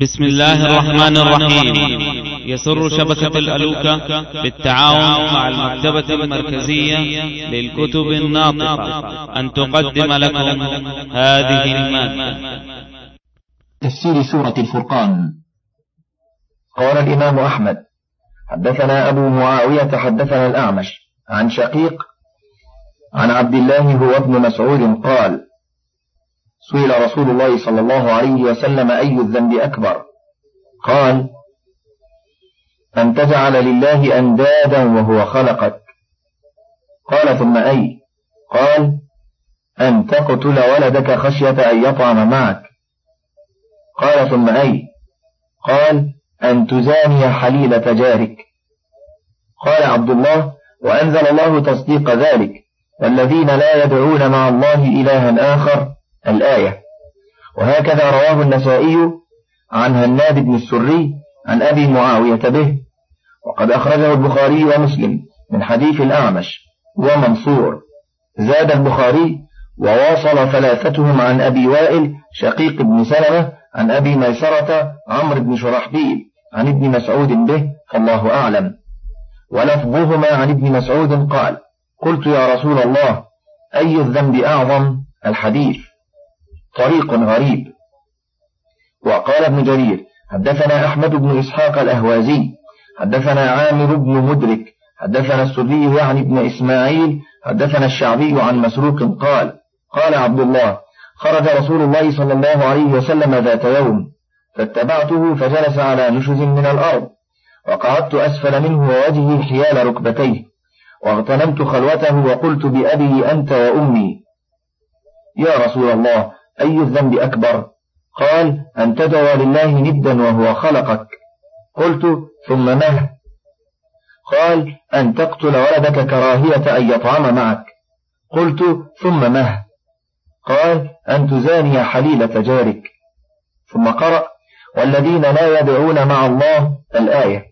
بسم الله الرحمن الرحيم. يسر شبكة الألوكة بالتعاون مع المكتبة المركزية للكتب الناطقة. أن تقدم لكم هذه المادة. تفسير سورة الفرقان. قال الإمام أحمد حدثنا أبو معاوية حدثنا الأعمش عن شقيق عن عبد الله هو ابن مسعود قال سئل رسول الله صلى الله عليه وسلم أي الذنب أكبر؟ قال أن تجعل لله أندادا وهو خلقك. قال ثم أي؟ قال أن تقتل ولدك خشية أن يطعم معك. قال ثم أي؟ قال أن تزاني حليلة جارك. قال عبد الله وأنزل الله تصديق ذلك والذين لا يدعون مع الله إلها آخر. الآية. وهكذا رواه النسائي عن هناد بن السري عن أبي معاوية به. وقد أخرجه البخاري ومسلم من حديث الأعمش ومنصور. زاد البخاري وواصل ثلاثتهم عن أبي وائل شقيق بن سلمة عن أبي ميسرة عمرو بن شرحبيل عن ابن مسعود به فالله أعلم. ولفظهما عن ابن مسعود قال قلت يا رسول الله أي الذنب أعظم؟ الحديث. طريق غريب. وقال ابن جرير حدثنا أحمد بن إسحاق الأهوازي حدثنا عامر بن مدرك حدثنا السري يعني ابن إسماعيل حدثنا الشعبي عن مسروق قال قال عبد الله خرج رسول الله صلى الله عليه وسلم ذات يوم فاتبعته فجلس على نشز من الأرض وقعدت أسفل منه ووجهي حيال ركبتيه واغتنمت خلوته وقلت بأبي أنت وأمي. يا رسول الله أي الذنب أكبر؟ قال أن تدعو لله ندا وهو خلقك. قلت ثم مه قال أن تقتل ولدك كراهية أن يطعم معك. قلت ثم مه قال أن تزاني حليلة جارك. ثم قرأ والذين لا يدعون مع الله الآية.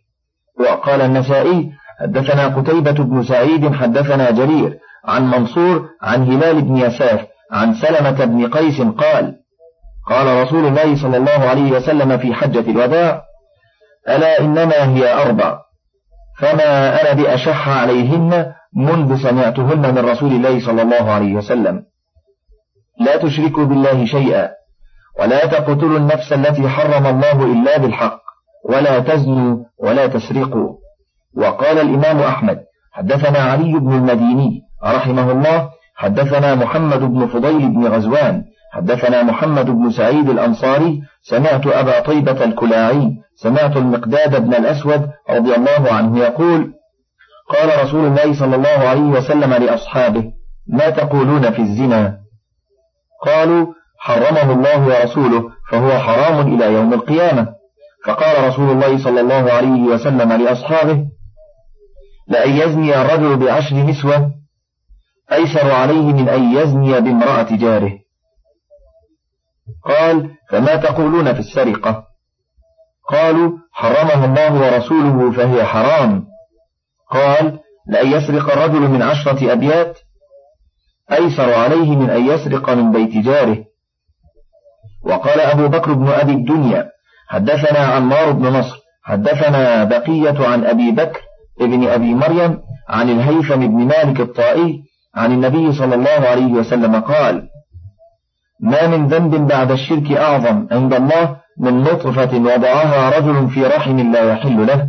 وقال النسائي حدثنا قتيبة بن سعيد حدثنا جرير عن منصور عن هلال بن يساف عن سلمة بن قيس قال قال رسول الله صلى الله عليه وسلم في حجة الوداع ألا إنما هي أربع فما أنا بأشح عليهن منذ سمعتهن من رسول الله صلى الله عليه وسلم. لا تشركوا بالله شيئا ولا تقتلوا النفس التي حرم الله إلا بالحق ولا تزنوا ولا تسرقوا. وقال الإمام أحمد حدثنا علي بن المديني رحمه الله حدثنا محمد بن فضيل بن غزوان حدثنا محمد بن سعيد الأنصاري سمعت أبا طيبة الكلاعي سمعت المقداد بن الأسود رضي الله عنه يقول قال رسول الله صلى الله عليه وسلم لأصحابه ما تقولون في الزنا؟ قالوا حرمه الله ورسوله فهو حرام إلى يوم القيامة. فقال رسول الله صلى الله عليه وسلم لأصحابه لأن يزني الرجل بعشر نسوة أيسر عليه من أن يزني بامرأة جاره. قال فما تقولون في السرقة؟ قالوا حرمها الله ورسوله فهي حرام. قال لأن يسرق الرجل من عشرة أبيات؟ أيسر عليه من أن يسرق من بيت جاره. وقال أبو بكر بن أبي الدنيا حدثنا عمار بن نصر حدثنا بقية عن أبي بكر ابن أبي مريم عن الهيثم بن مالك الطائي عن النبي صلى الله عليه وسلم قال ما من ذنب بعد الشرك أعظم عند الله من نطفة وضعها رجل في رحم لا يحل له.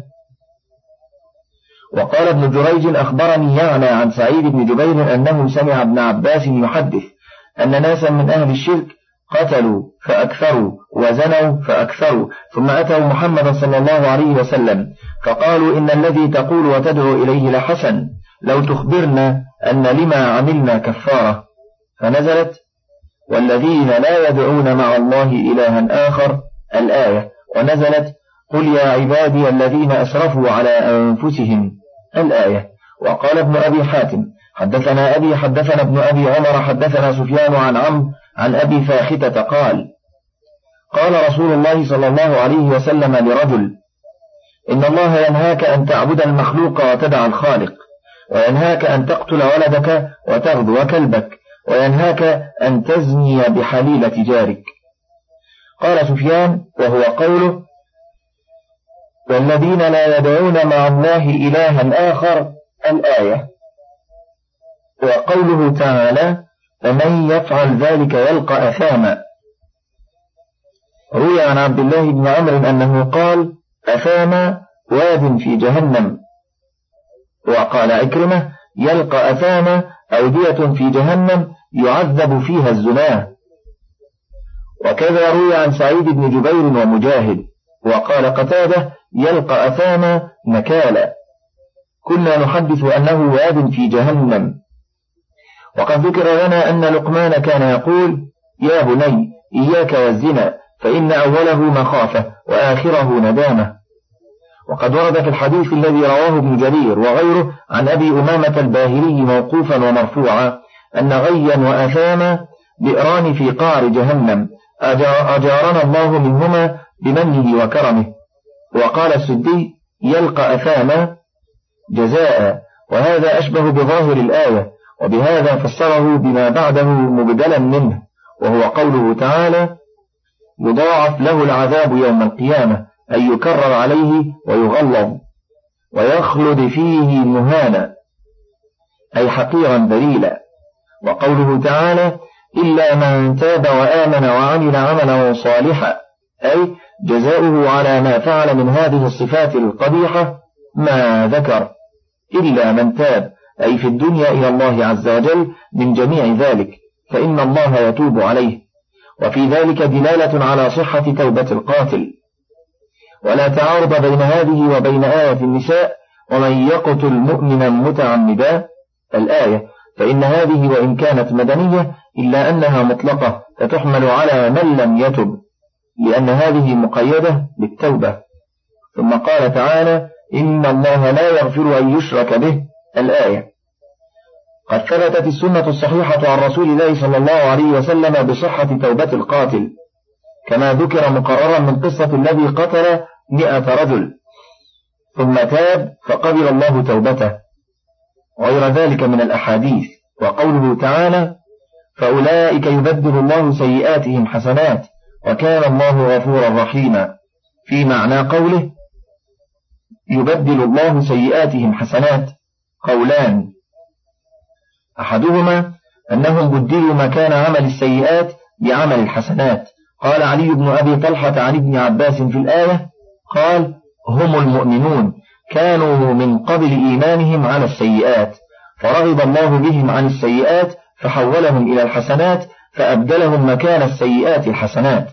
وقال ابن جريج أخبرني يعنى عن سعيد بن جبير أنه سمع ابن عباس يحدث أن ناسا من أهل الشرك قتلوا فأكثروا وزنوا فأكثروا ثم أتوا محمدا صلى الله عليه وسلم فقالوا إن الذي تقول وتدعو إليه لحسن لو تخبرنا أن لما عملنا كفارة فنزلت والذين لا يدعون مع الله إلها آخر الآية ونزلت قل يا عبادي الذين أسرفوا على أنفسهم الآية. وقال ابن أبي حاتم حدثنا أبي حدثنا ابن أبي عمر حدثنا سفيان عن عم عن أبي فاختة قال قال رسول الله صلى الله عليه وسلم لرجل إن الله ينهاك أن تعبد المخلوق وتدع الخالق. وينهاك أن تقتل ولدك وتغدو كلبك وينهاك أن تزني بحليلة جارك قال سفيان وهو قوله والذين لا يدعون مع الله إلها آخر الآية. وقوله تعالى فمن يفعل ذلك يلقى أثاما روي عن عبد الله بن عمرو أنه قال أثاما واد في جهنم وقال عكرمة يلقى أثاما أودية في جهنم يعذب فيها الزناه وكذا روي عن سعيد بن جبير ومجاهد وقال قتادة يلقى أثاما نكالا. كنا نحدث أنه واد في جهنم. وقد ذكر لنا أن لقمان كان يقول يا بني إياك والزنا فإن أوله مخافة وآخره ندامة. وقد ورد في الحديث الذي رواه ابن جرير وغيره عن أبي أمامة الباهلي موقوفا ومرفوعا أن غيا وأثاما بئران في قعر جهنم أجارنا الله منهما بمنه وكرمه. وقال السدي يلقى أثاما جزاء وهذا أشبه بظاهر الآية وبهذا فسره بما بعده مبدلا منه وهو قوله تعالى يضاعف له العذاب يوم القيامة. أن يكرر عليه ويغلظ ويخلد فيه مهانا أي حقيرا ذليلا. وقوله تعالى إلا من تاب وآمن وعمل عملا صالحا أي جزاؤه على ما فعل من هذه الصفات القبيحة ما ذكر. إلا من تاب أي في الدنيا إلى الله عز وجل من جميع ذلك فإن الله يتوب عليه. وفي ذلك دلالة على صحة توبة القاتل. ولا تعارض بين هذه وبين آية النساء ومن يقتل مؤمنا متعمدا. الآية فإن هذه وإن كانت مدنية إلا أنها مطلقة فتحمل على من لم يتب لأن هذه مقيدة بالتوبة. ثم قال تعالى إن الله لا يغفر أن يشرك به. الآية قد ثبتت السنة الصحيحة عن رسول الله صلى الله عليه وسلم بصحة توبة القاتل. كما ذكر مقررا من قصة الذي قتل مئة رجل. ثم تاب فقبل الله توبته. غير ذلك من الأحاديث. وقوله تعالى فأولئك يبدل الله سيئاتهم حسنات وكان الله غفورا رحيما. في معنى قوله يبدل الله سيئاتهم حسنات قولان. أحدهما أنهم بدلوا مكان عمل السيئات بعمل الحسنات. قال علي بن أبي طلحة عن ابن عباس في الآية قال هم المؤمنون كانوا من قبل إيمانهم على السيئات فرغب الله بهم عن السيئات فحولهم إلى الحسنات فأبدلهم مكان السيئات الحسنات.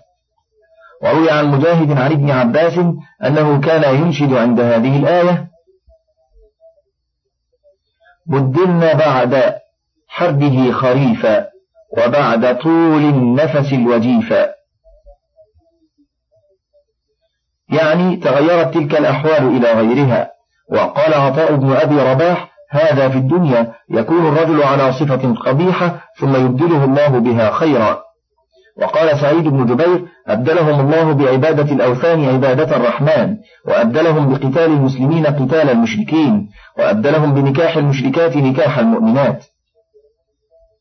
وروي عن مجاهد عن ابن عباس أنه كان ينشد عند هذه الآية بدلنا بعد حربه خريفا وبعد طول النفس الوجيفا يعني تغيرت تلك الأحوال إلى غيرها. وقال عطاء بن أبي رباح هذا في الدنيا يكون الرجل على صفة قبيحة ثم يبدله الله بها خيرا. وقال سعيد بن جبير أبدلهم الله بعبادة الأوثان عبادة الرحمن وأبدلهم بقتال المسلمين قتال المشركين وأبدلهم بنكاح المشركات نكاح المؤمنات.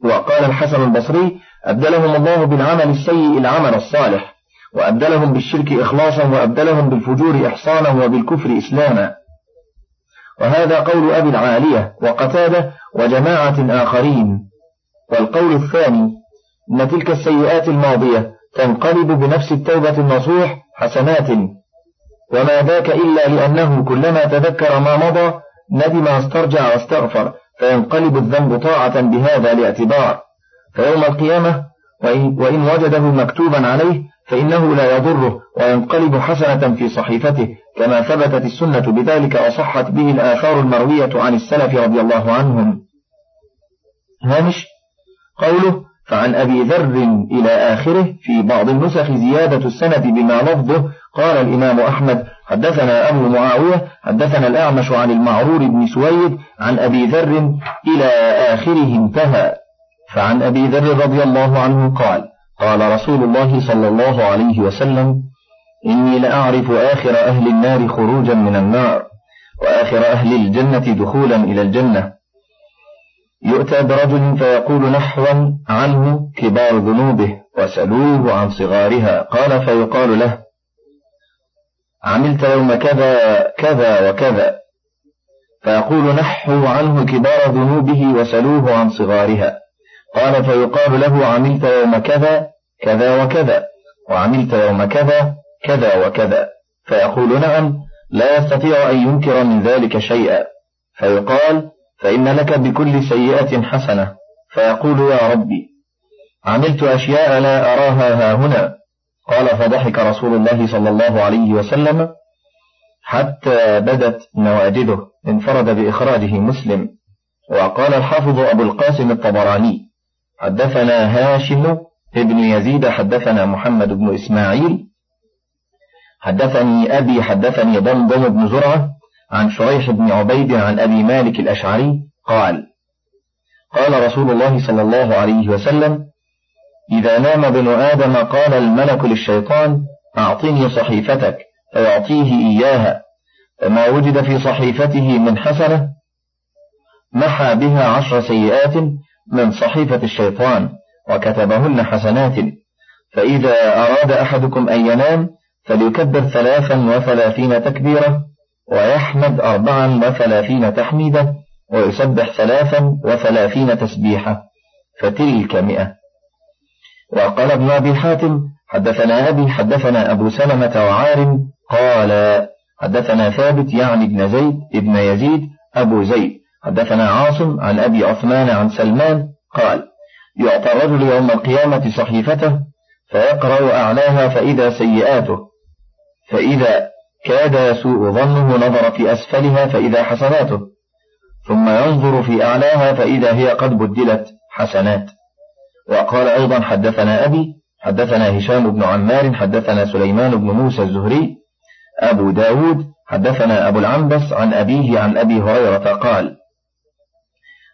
وقال الحسن البصري أبدلهم الله بالعمل السيء العمل الصالح. وأبدلهم بالشرك إخلاصا وأبدلهم بالفجور إحصانا وبالكفر إسلاما. وهذا قول أبي العالية وقتادة وجماعة آخرين. والقول الثاني أن تلك السيئات الماضية تنقلب بنفس التوبة النصوح حسنات. وما ذاك إلا لأنه كلما تذكر ما مضى ندم واسترجع واستغفر فينقلب الذنب طاعة بهذا الاعتبار فيوم القيامة وإن وجده مكتوبا عليه فإنه لا يضره وينقلب حسنة في صحيفته كما ثبتت السنة بذلك وصحت به الآثار المروية عن السلف رضي الله عنهم. هامش قوله فعن أبي ذر إلى آخره في بعض النسخ زيادة السنة بما لفظه قال الإمام أحمد حدثنا أبو معاوية حدثنا الأعمش عن المعرور بن سويد عن أبي ذر إلى آخره انتهى. فعن أبي ذر رضي الله عنه قال قال رسول الله صلى الله عليه وسلم إني لأعرف آخر أهل النار خروجا من النار وآخر أهل الجنة دخولا إلى الجنة. يؤتى برجل فيقول نحوا عنه كبار ذنوبه وسلوه عن صغارها. قال فيقال له عملت يوم كذا كذا وكذا. فيقول نحوا عنه كبار ذنوبه وسلوه عن صغارها. قال فيقال له عملت يوم كذا كذا وكذا وعملت يوم كذا كذا وكذا. فيقول نعم لا يستطيع أن ينكر من ذلك شيئا. فيقال فإن لك بكل سيئة حسنة. فيقول يا ربي عملت أشياء لا أراها ها هنا. قال فضحك رسول الله صلى الله عليه وسلم حتى بدت نواجذه انفرد بإخراجه مسلم. وقال الحافظ أبو القاسم الطبراني حدثنا هاشم ابن يزيد حدثنا محمد بن إسماعيل. حدثني أبي حدثني ضمضم بن زرعة عن شريح بن عبيد عن أبي مالك الأشعري قال قال رسول الله صلى الله عليه وسلم إذا نام ابن آدم قال الملك للشيطان أعطني صحيفتك فيعطيه إياها فما وجد في صحيفته من حسنة محى بها عشر سيئات من صحيفة الشيطان وكتبهن حسنات. فإذا أراد أحدكم أن ينام فليكبر ثلاثا وثلاثين تكبيرة ويحمد أربعا وثلاثين تحميدة ويسبح ثلاثا وثلاثين تسبيحة. فتلك مئة. وقال ابن أبي حاتم حدثنا أبي حدثنا أبو سلمة وعارم قال حدثنا ثابت يعني ابن زيد ابن يزيد أبو زيد. حدثنا عاصم عن أبي عثمان عن سلمان قال يعطى الرجل يوم القيامة صحيفته فيقرأ أعلاها فإذا سيئاته فإذا كاد يسوء ظنه نظر في أسفلها فإذا حسناته ثم ينظر في أعلاها فإذا هي قد بدلت حسنات. وقال أيضا حدثنا أبي حدثنا هشام بن عمار حدثنا سليمان بن موسى الزهري أبو داود حدثنا أبو العنبس عن أبيه عن أبي هريرة قال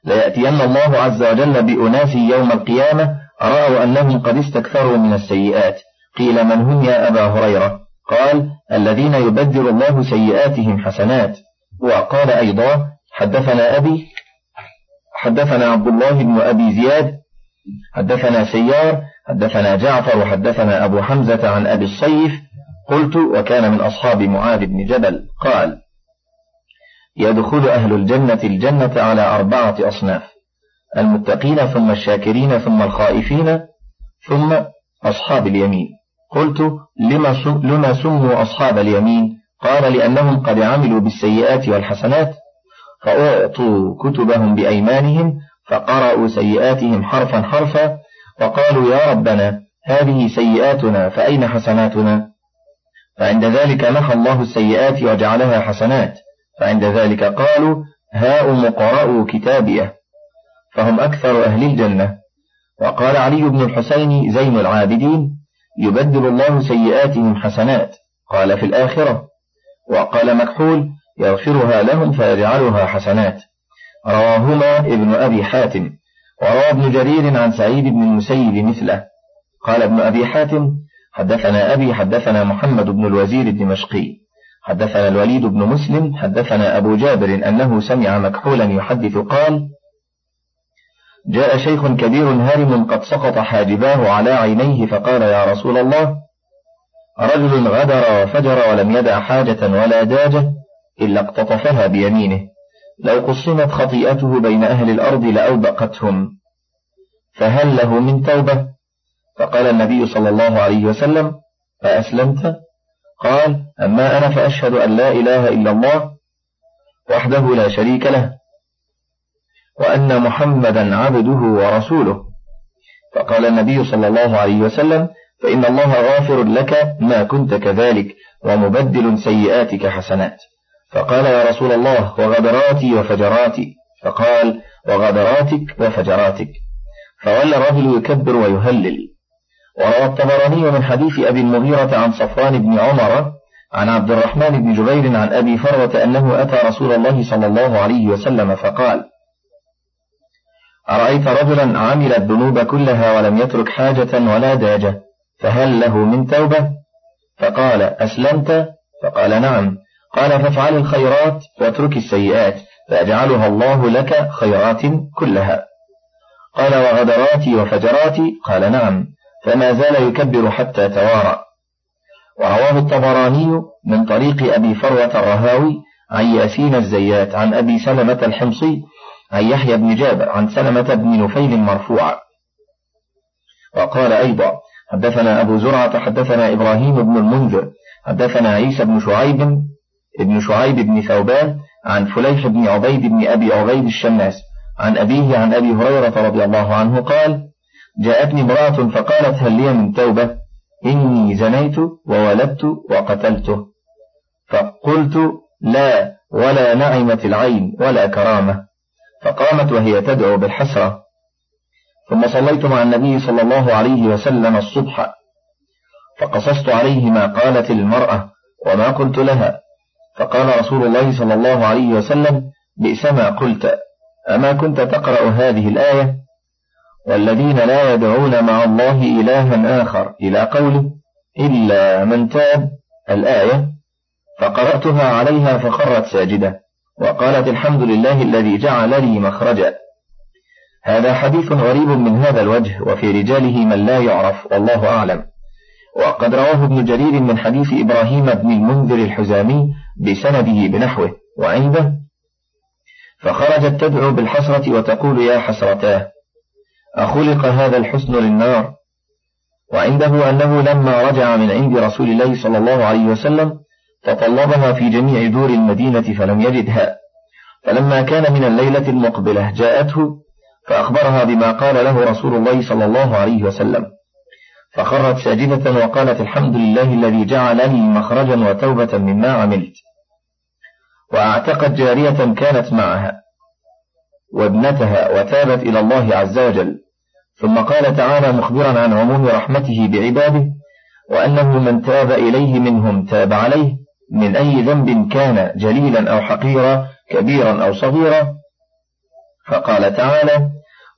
ليأتين الله عز وجل بأناس يوم القيامة رأوا أنهم قد استكثروا من السيئات. قيل من هم يا أبا هريرة؟ قال الذين يبدل الله سيئاتهم حسنات. وقال أيضا حدثنا أبي حدثنا عبد الله بن أبي زياد حدثنا سيار حدثنا جعفر وحدثنا أبو حمزة عن أبي الصيف قلت وكان من أصحاب معاذ بن جبل. قال يدخل أهل الجنة الجنة على أربعة أصناف. المتقين ثم الشاكرين ثم الخائفين ثم أصحاب اليمين. قلت لما, لما سموا أصحاب اليمين؟ قال لأنهم قد عملوا بالسيئات والحسنات فأعطوا كتبهم بأيمانهم فقرأوا سيئاتهم حرفا حرفا وقالوا يا ربنا هذه سيئاتنا فأين حسناتنا؟ فعند ذلك نحى الله السيئات وجعلها حسنات. فعند ذلك قالوا هاؤم قرأوا كتابية فهم أكثر أهل الجنة. وقال علي بن الحسين زين العابدين يبدل الله سيئاتهم حسنات. قال في الآخرة وقال مكحول يغفرها لهم فيجعلها حسنات. رواهما ابن أبي حاتم وروى ابن جرير عن سعيد بن المسيب مثله. قال ابن أبي حاتم حدثنا أبي حدثنا محمد بن الوزير الدمشقي. حدثنا الوليد بن مسلم حدثنا أبو جابر أنه سمع مكحولا يحدث قال جاء شيخ كبير هارم قد سقط حاجباه على عينيه فقال يا رسول الله رجل غدر وفجر ولم يدع حاجة ولا داجة إلا اقتطفها بيمينه لو قسمت خطيئته بين أهل الأرض لأوبقتهم فهل له من توبة؟ فقال النبي صلى الله عليه وسلم فأسلمت قال أما أنا فأشهد أن لا إله إلا الله وحده لا شريك له وأن محمدا عبده ورسوله. فقال النبي صلى الله عليه وسلم فإن الله غافر لك ما كنت كذلك ومبدل سيئاتك حسنات. فقال يا رسول الله وغدراتي وفجراتي. فقال وغدراتك وفجراتك. فولى الرجل يكبر ويهلل. وروى الطبراني من حديث أبي المغيرة عن صفوان بن عمر عن عبد الرحمن بن جبير عن أبي فروة أنه أتى رسول الله صلى الله عليه وسلم فقال أرأيت رجلا عمل الذنوب كلها ولم يترك حاجة ولا داجة فهل له من توبة؟ فقال أسلمت؟ فقال نعم. قال فافعل الخيرات واترك السيئات فيجعلها الله لك خيرات كلها. قال وغدراتي وفجراتي؟ قال نعم. فما زال يكبر حتى توارى. ورواه الطبراني من طريق أبي فروة الرهاوي عن ياسين الزيات عن أبي سلمة الحمصي عن يحيى بن جابر عن سلمة بن نفيل مرفوعا. وقال أيضا حدثنا أبو زرعة حدثنا إبراهيم بن المنذر حدثنا عيسى بن شعيب ابن شعيب بن ثوبان عن فليح بن عبيد بن أبي عبيد الشماس عن أبيه عن أبي هريرة رضي الله عنه قال جاءتني امرأة فقالت هل لي من توبة؟ إني زنيت وولدت وقتلته. فقلت لا ولا نعمت العين ولا كرامة. فقامت وهي تدعو بالحسرة. ثم صليت مع النبي صلى الله عليه وسلم الصبح. فقصصت عليه ما قالت المرأة وما قلت لها. فقال رسول الله صلى الله عليه وسلم بئس ما قلت. أما كنت تقرأ هذه الآية؟ والذين لا يدعون مع الله إلها آخر. إلى قوله إلا من تاب الآية فقرأتها عليها فخرت ساجدة وقالت الحمد لله الذي جعل لي مخرجا. هذا حديث غريب من هذا الوجه وفي رجاله من لا يعرف والله أعلم. وقد رواه ابن جرير من حديث إبراهيم بن المنذر الحزامي بسنده بنحوه وعنده فخرجت تدعو بالحسرة وتقول يا حسرتاه. أخلق هذا الحسن للنار. وعنده أنه لما رجع من عند رسول الله صلى الله عليه وسلم فطلبها في جميع دور المدينة فلم يجدها. فلما كان من الليلة المقبلة جاءته فأخبرها بما قال له رسول الله صلى الله عليه وسلم. فخرت ساجدة وقالت الحمد لله الذي جعل لي مخرجا وتوبة مما عملت. وأعتقت جارية كانت معها وابنتها وتابت إلى الله عز وجل. ثم قال تعالى مخبرا عن عموم رحمته بعباده وأنه من تاب إليه منهم تاب عليه من أي ذنب كان جليلا أو حقيرا كبيرا أو صغيرا. فقال تعالى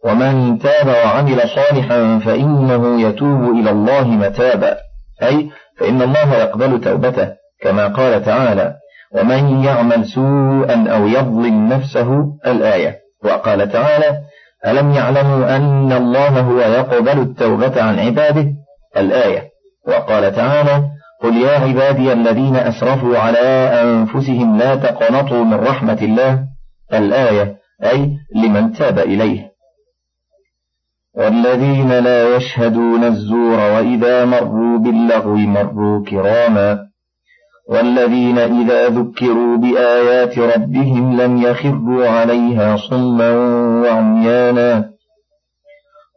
ومن تاب وعمل صالحا فإنه يتوب إلى الله متابا. أي فإن الله يقبل توبته كما قال تعالى ومن يعمل سوءا أو يظلم نفسه الآية. وقال تعالى ألم يعلموا أن الله هو يقبل التوبة عن عباده؟ الآية. وقال تعالى قل يا عبادي الذين أسرفوا على أنفسهم لا تقنطوا من رحمة الله. الآية أي لمن تاب إليه. والذين لا يشهدون الزور وإذا مروا باللغو مروا كراما. والذين إذا ذكروا بآيات ربهم لم يخروا عليها صما وعميانا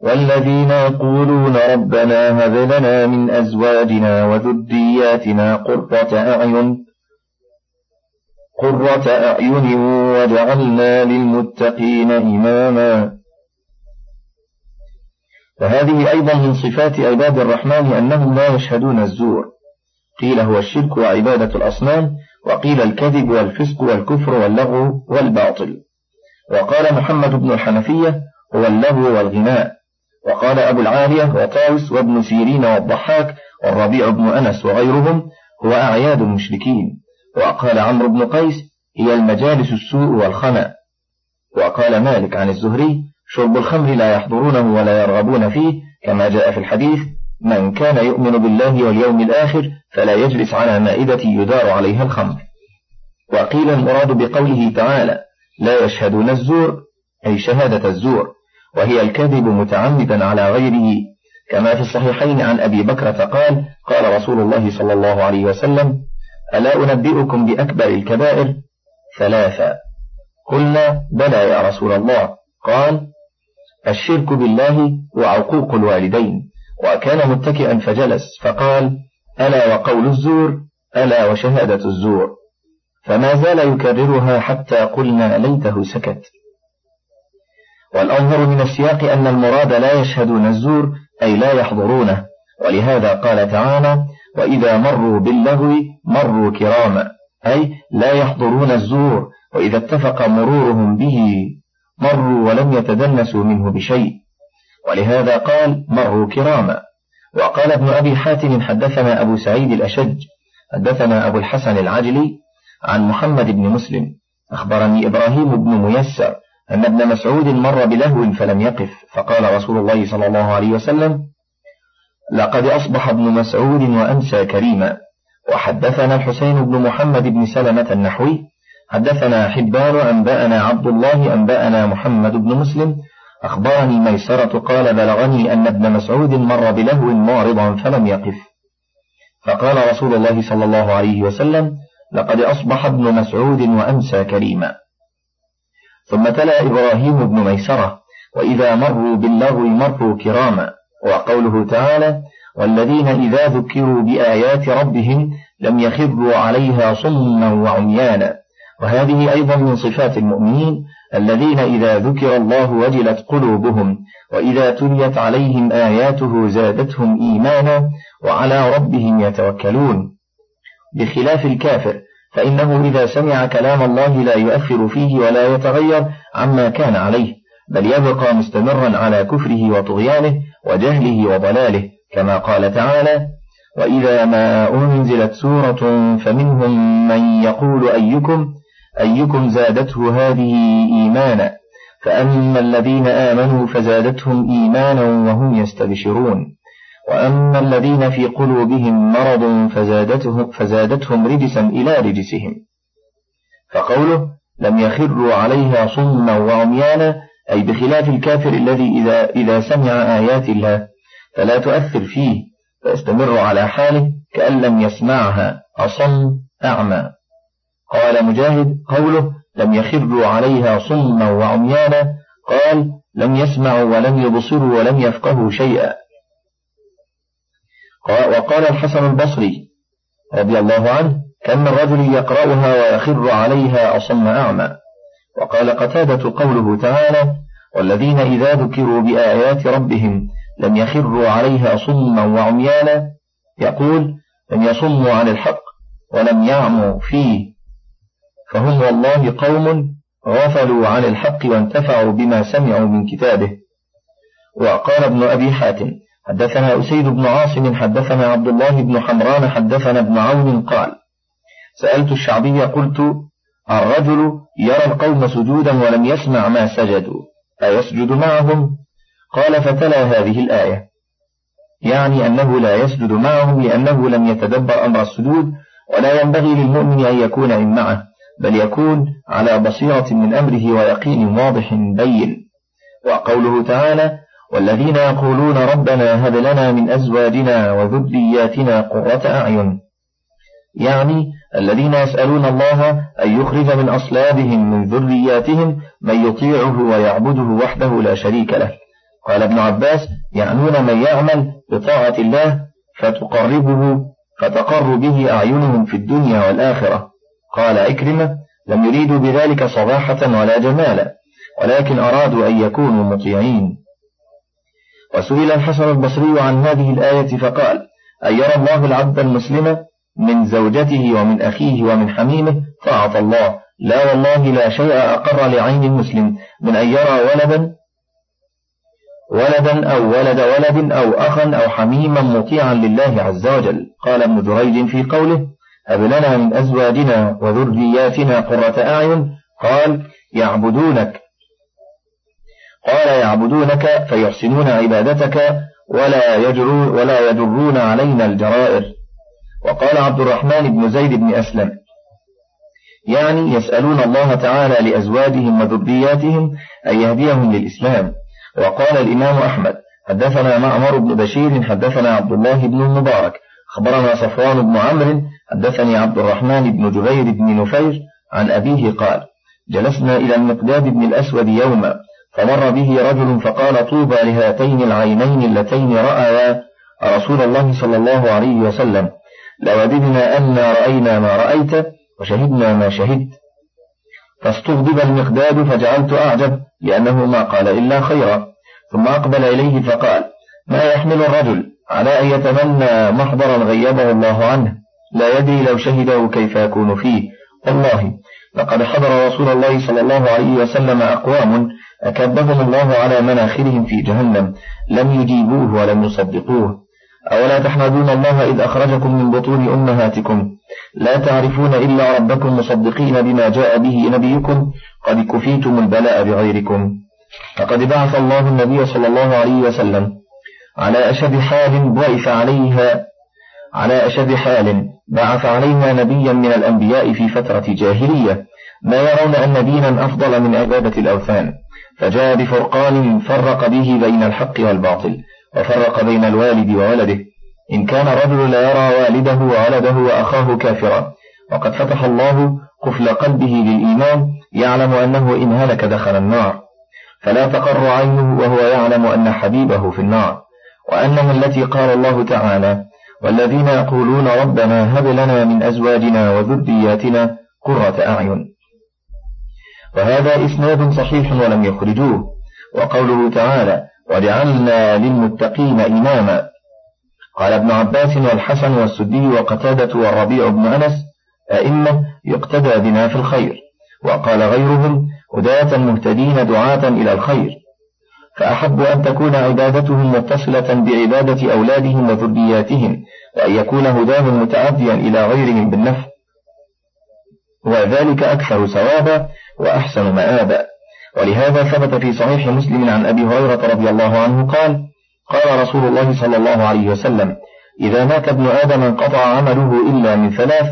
والذين يقولون ربنا هب لنا من أزواجنا وذرياتنا قرة أعين قرة أعين وجعلنا للمتقين إماما. فهذه أيضا من صفات عباد الرحمن أنهم لا يشهدون الزور. قيل هو الشرك وعبادة الأصنام وقيل الكذب والفسق والكفر واللغو والباطل. وقال محمد بن الحنفية هو اللغو والغناء. وقال أبو العالية وطاوس وابن سيرين والضحاك والربيع بن أنس وغيرهم هو أعياد المشركين. وقال عمرو بن قيس هي المجالس السوء والخنا وقال مالك عن الزهري شرب الخمر لا يحضرونه ولا يرغبون فيه كما جاء في الحديث من كان يؤمن بالله واليوم الآخر فلا يجلس على مائدة يدار عليها الخمر. وقيل المراد بقوله تعالى لا يشهدون الزور أي شهادة الزور وهي الكذب متعمدا على غيره. كما في الصحيحين عن أبي بكرة قال قال رسول الله صلى الله عليه وسلم ألا أنبئكم بأكبر الكبائر؟ ثلاثة. قلنا بلى يا رسول الله. قال الشرك بالله وعقوق الوالدين. وكان متكئا فجلس فقال ألا وقول الزور ألا وشهادة الزور. فما زال يكررها حتى قلنا ليته سكت. والأظهر من السياق أن المراد لا يشهدون الزور أي لا يحضرونه. ولهذا قال تعالى وإذا مروا باللغو مروا كراما. أي لا يحضرون الزور وإذا اتفق مرورهم به مروا ولم يتدنسوا منه بشيء. ولهذا قال مروا كراما. وقال ابن أبي حاتم حدثنا أبو سعيد الأشج حدثنا أبو الحسن العجلي عن محمد بن مسلم. أخبرني إبراهيم بن ميسر أن ابن مسعود مر بلهو فلم يقف فقال رسول الله صلى الله عليه وسلم لقد أصبح ابن مسعود وأمسى كريما. وحدثنا الحسين بن محمد بن سلمة النحوي حدثنا حبان أنبأنا عبد الله أنبأنا محمد بن مسلم أخبرني ميسرة قال بلغني أن ابن مسعود مر بلهو معرضا فلم يقف. فقال رسول الله صلى الله عليه وسلم لقد أصبح ابن مسعود وأمسى كريما ثم تلا إبراهيم بن ميسرة وإذا مروا باللغو مروا كراما. وقوله تعالى والذين إذا ذكروا بآيات ربهم لم يخروا عليها صما وعميانا. وهذه أيضا من صفات المؤمنين الذين إذا ذكر الله وجلت قلوبهم وإذا تليت عليهم آياته زادتهم إيمانا وعلى ربهم يتوكلون. بخلاف الكافر فإنه إذا سمع كلام الله لا يؤثر فيه ولا يتغير عما كان عليه بل يبقى مستمرا على كفره وطغيانه وجهله وضلاله كما قال تعالى وإذا ما أنزلت سورة فمنهم من يقول أيكم أيكم زادته هذه إيمانا؟ فأما الذين آمنوا فزادتهم إيمانا وهم يستبشرون. وأما الذين في قلوبهم مرض فزادتهم, فزادتهم رجسا إلى رجسهم. فقوله لم يخروا عليها صما وعميانا أي بخلاف الكافر الذي إذا, إذا سمع آيات الله فلا تؤثر فيه فيستمر على حاله كأن لم يسمعها أصم أعمى. قال مجاهد قوله لم يخروا عليها صما وعميانا قال لم يسمعوا ولم يبصروا ولم يفقهوا شيئا. وقال الحسن البصري رضي الله عنه كم من رجل يقرأها ويخر عليها أصم أعمى؟ وقال قتادة قوله تعالى والذين إذا ذكروا بآيات ربهم لم يخروا عليها صما وعميانا يقول لم يصموا عن الحق ولم يعموا فيه. فهم والله قوم غفلوا عن الحق وانتفعوا بما سمعوا من كتابه. وقال ابن أبي حاتم حدثنا أسيد بن عاصم حدثنا عبد الله بن حمران حدثنا ابن عون قال سألت الشعبي قلت الرجل يرى القوم سجودا ولم يسمع ما سجدوا أيسجد معهم؟ قال فتلا هذه الآية. يعني أنه لا يسجد معهم لأنه لم يتدبر أمر السجود ولا ينبغي للمؤمن أن يكون إن معه. بل يكون على بصيرة من أمره ويقين واضح بين. وقوله تعالى والذين يقولون ربنا هب لنا من أزواجنا وذرياتنا قرة أعين يعني الذين يسألون الله أن يخرج من أصلابهم من ذرياتهم من يطيعه ويعبده وحده لا شريك له. قال ابن عباس يعنون من يعمل بطاعة الله فتقربه فتقر به أعينهم في الدنيا والآخرة قال عكرمة لم يريدوا بذلك صباحة ولا جمالا ولكن أرادوا أن يكونوا مطيعين. وسئل الحسن البصري عن هذه الآية فقال أن يرى الله العبد المسلم من زوجته ومن أخيه ومن حميمه طاعة الله. لا والله لا شيء أقر لعين المسلم من أن يرى ولدا ولدا أو ولد ولد أو أخا أو حميما مطيعا لله عز وجل. قال ابن جريج في قوله هب لنا من أزواجنا وذرياتنا قرة أعين. قال يعبدونك. قال يعبدونك فيحسنون عبادتك ولا يجرون, ولا يجرون علينا الجرائر. وقال عبد الرحمن بن زيد بن أسلم يعني يسألون الله تعالى لأزواجهم وذرياتهم أن يهديهم للإسلام. وقال الإمام أحمد حدثنا معمر بن بشير حدثنا عبد الله بن المبارك أخبرنا صفوان بن عمرو حدثني عبد الرحمن بن جبير بن نفير عن أبيه قال جلسنا إلى المقداد بن الأسود يوما فمر به رجل فقال طوبى لهاتين العينين اللتين رأيا رسول الله صلى الله عليه وسلم لوددنا أنا رأينا ما رأيت وشهدنا ما شهدت. فاستغضب المقداد فجعلت أعجب لأنه ما قال إلا خيرا ثم أقبل إليه فقال ما يحمل الرجل على أن يتمنى محضرا غيبه الله عنه؟ لا يدري لو شهده كيف يكون فيه. والله لقد حضر رسول الله صلى الله عليه وسلم أقوام أكبهم الله على مناخرهم في جهنم لم يجيبوه ولم يصدقوه. أولا تحمدون الله إذ أخرجكم من بطون أمهاتكم. لا تعرفون إلا ربكم مصدقين بما جاء به نبيكم قد كفيتم البلاء بغيركم. فقد بعث الله النبي صلى الله عليه وسلم على أشد حال بعث عليها على أشد حال بعث عليها نبيا من الأنبياء في فترة جاهلية ما يرون أن دينا أفضل من عبادة الأوثان فجاء بفرقان فرق به بين الحق والباطل وفرق بين الوالد وولده. إن كان الرجل لا يرى والده وولده وأخاه كافرا وقد فتح الله قفل قلبه للإيمان يعلم أنه إن هلك دخل النار. فلا تقر عينه وهو يعلم أن حبيبه في النار وأنه التي قال الله تعالى والذين يقولون ربنا هب لنا من أزواجنا وذرياتنا قرة أعين. وهذا إسناد صحيح ولم يخرجوه. وقوله تعالى وجعلنا للمتقين إماما قال ابن عباس والحسن والسدي وقتادة والربيع بن أنس أئمة يقتدى بنا في الخير وقال غيرهم هداة مهتدين دعاة إلى الخير فأحب أن تكون عبادتهم متصلة بعبادة أولادهم وذرياتهم وأن يكون هداهم متعديا إلى غيرهم بالنفع. وذلك أكثر ثوابا وأحسن مآبا. ولهذا ثبت في صحيح مسلم عن أبي هريرة رضي الله عنه قال قال رسول الله صلى الله عليه وسلم إذا مات ابن آدم انقطع عمله إلا من ثلاث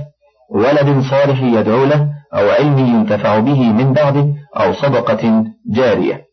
ولد صالح يدعو له أو علم ينتفع به من بعده أو صدقة جارية.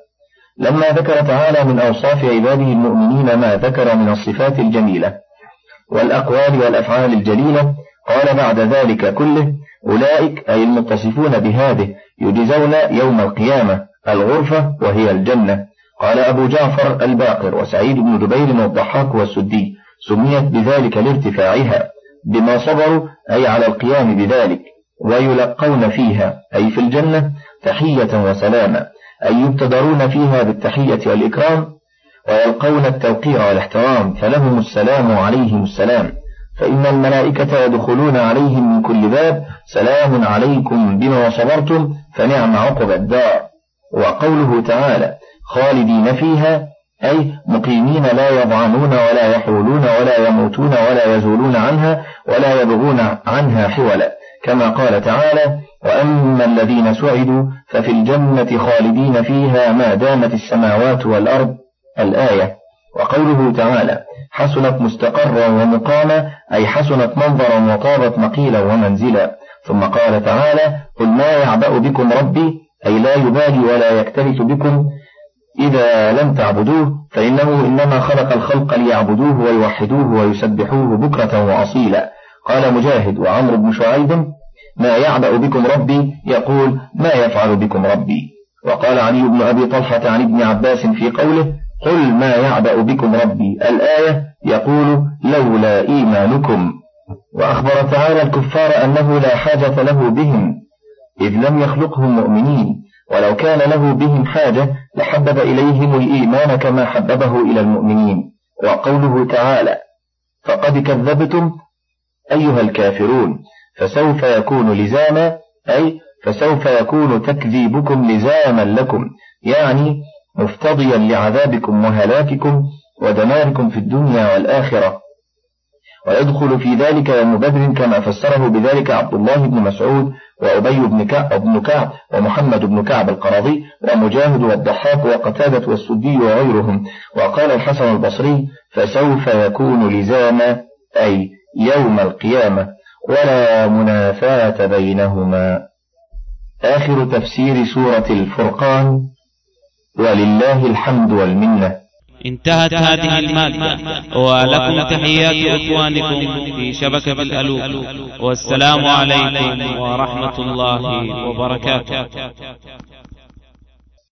لما ذكر تعالى من أوصاف عباده المؤمنين ما ذكر من الصفات الجميلة والأقوال والأفعال الجليلة. قال بعد ذلك كله أولئك أي المتصفون بهذه يجزون يوم القيامة الغرفة وهي الجنة. قال أبو جعفر الباقر وسعيد بن جبير والضحاك والسدي سميت بذلك لارتفاعها بما صبروا أي على القيام بذلك ويلقون فيها أي في الجنة تحية وسلاما. أي يبتدرون فيها بالتحية والإكرام ويلقون التوقير والاحترام فلهم السلام عليهم السلام. فإن الملائكة يدخلون عليهم من كل باب سلام عليكم بما صبرتم فنعم عقب الدار. وقوله تعالى خالدين فيها أي مقيمين لا يضعنون ولا يحولون ولا يموتون ولا يزولون عنها ولا يبغون عنها حولا. كما قال تعالى وأما الذين سعدوا ففي الجنة خالدين فيها ما دامت السماوات والأرض. الآية. وقوله تعالى حسنت مستقرا ومقاما أي حسنت منظرا وطابت مقيلا ومنزلا. ثم قال تعالى قل ما يعبأ بكم ربي؟ أي لا يبالي ولا يكترث بكم إذا لم تعبدوه فإنه إنما خلق الخلق ليعبدوه ويوحدوه ويسبحوه بكرة وأصيلا. قال مجاهد وعمرو بن شعيب ما يعبأ بكم ربي؟ يقول ما يفعل بكم ربي؟ وقال علي بن أبي طلحة عن ابن عباس في قوله قل ما يعبأ بكم ربي؟ الآية يقول لولا إيمانكم. وأخبر تعالى الكفار أنه لا حاجة له بهم إذ لم يخلقهم مؤمنين ولو كان له بهم حاجة لحبب إليهم الإيمان كما حببه إلى المؤمنين. وقوله تعالى فقد كذبتم أيها الكافرون فسوف يكون لزاما أي فسوف يكون تكذيبكم لزاما لكم يعني مفتضيا لعذابكم وهلاككم ودماركم في الدنيا والآخرة. ويدخل في ذلك يوم بدر كما فسره بذلك عبد الله بن مسعود وأبي بن كعب, بن كعب ومحمد بن كعب القرضي ومجاهد والضحاك وقتادة والسدي وغيرهم. وقال الحسن البصري فسوف يكون لزاما أي يوم القيامة ولا منافاة بينهما. آخر تفسير سورة الفرقان ولله الحمد والمنة. انتهت هذه المادة ولكم تحيات إخوانكم في شبكة الألوف. والسلام عليكم ورحمة الله وبركاته.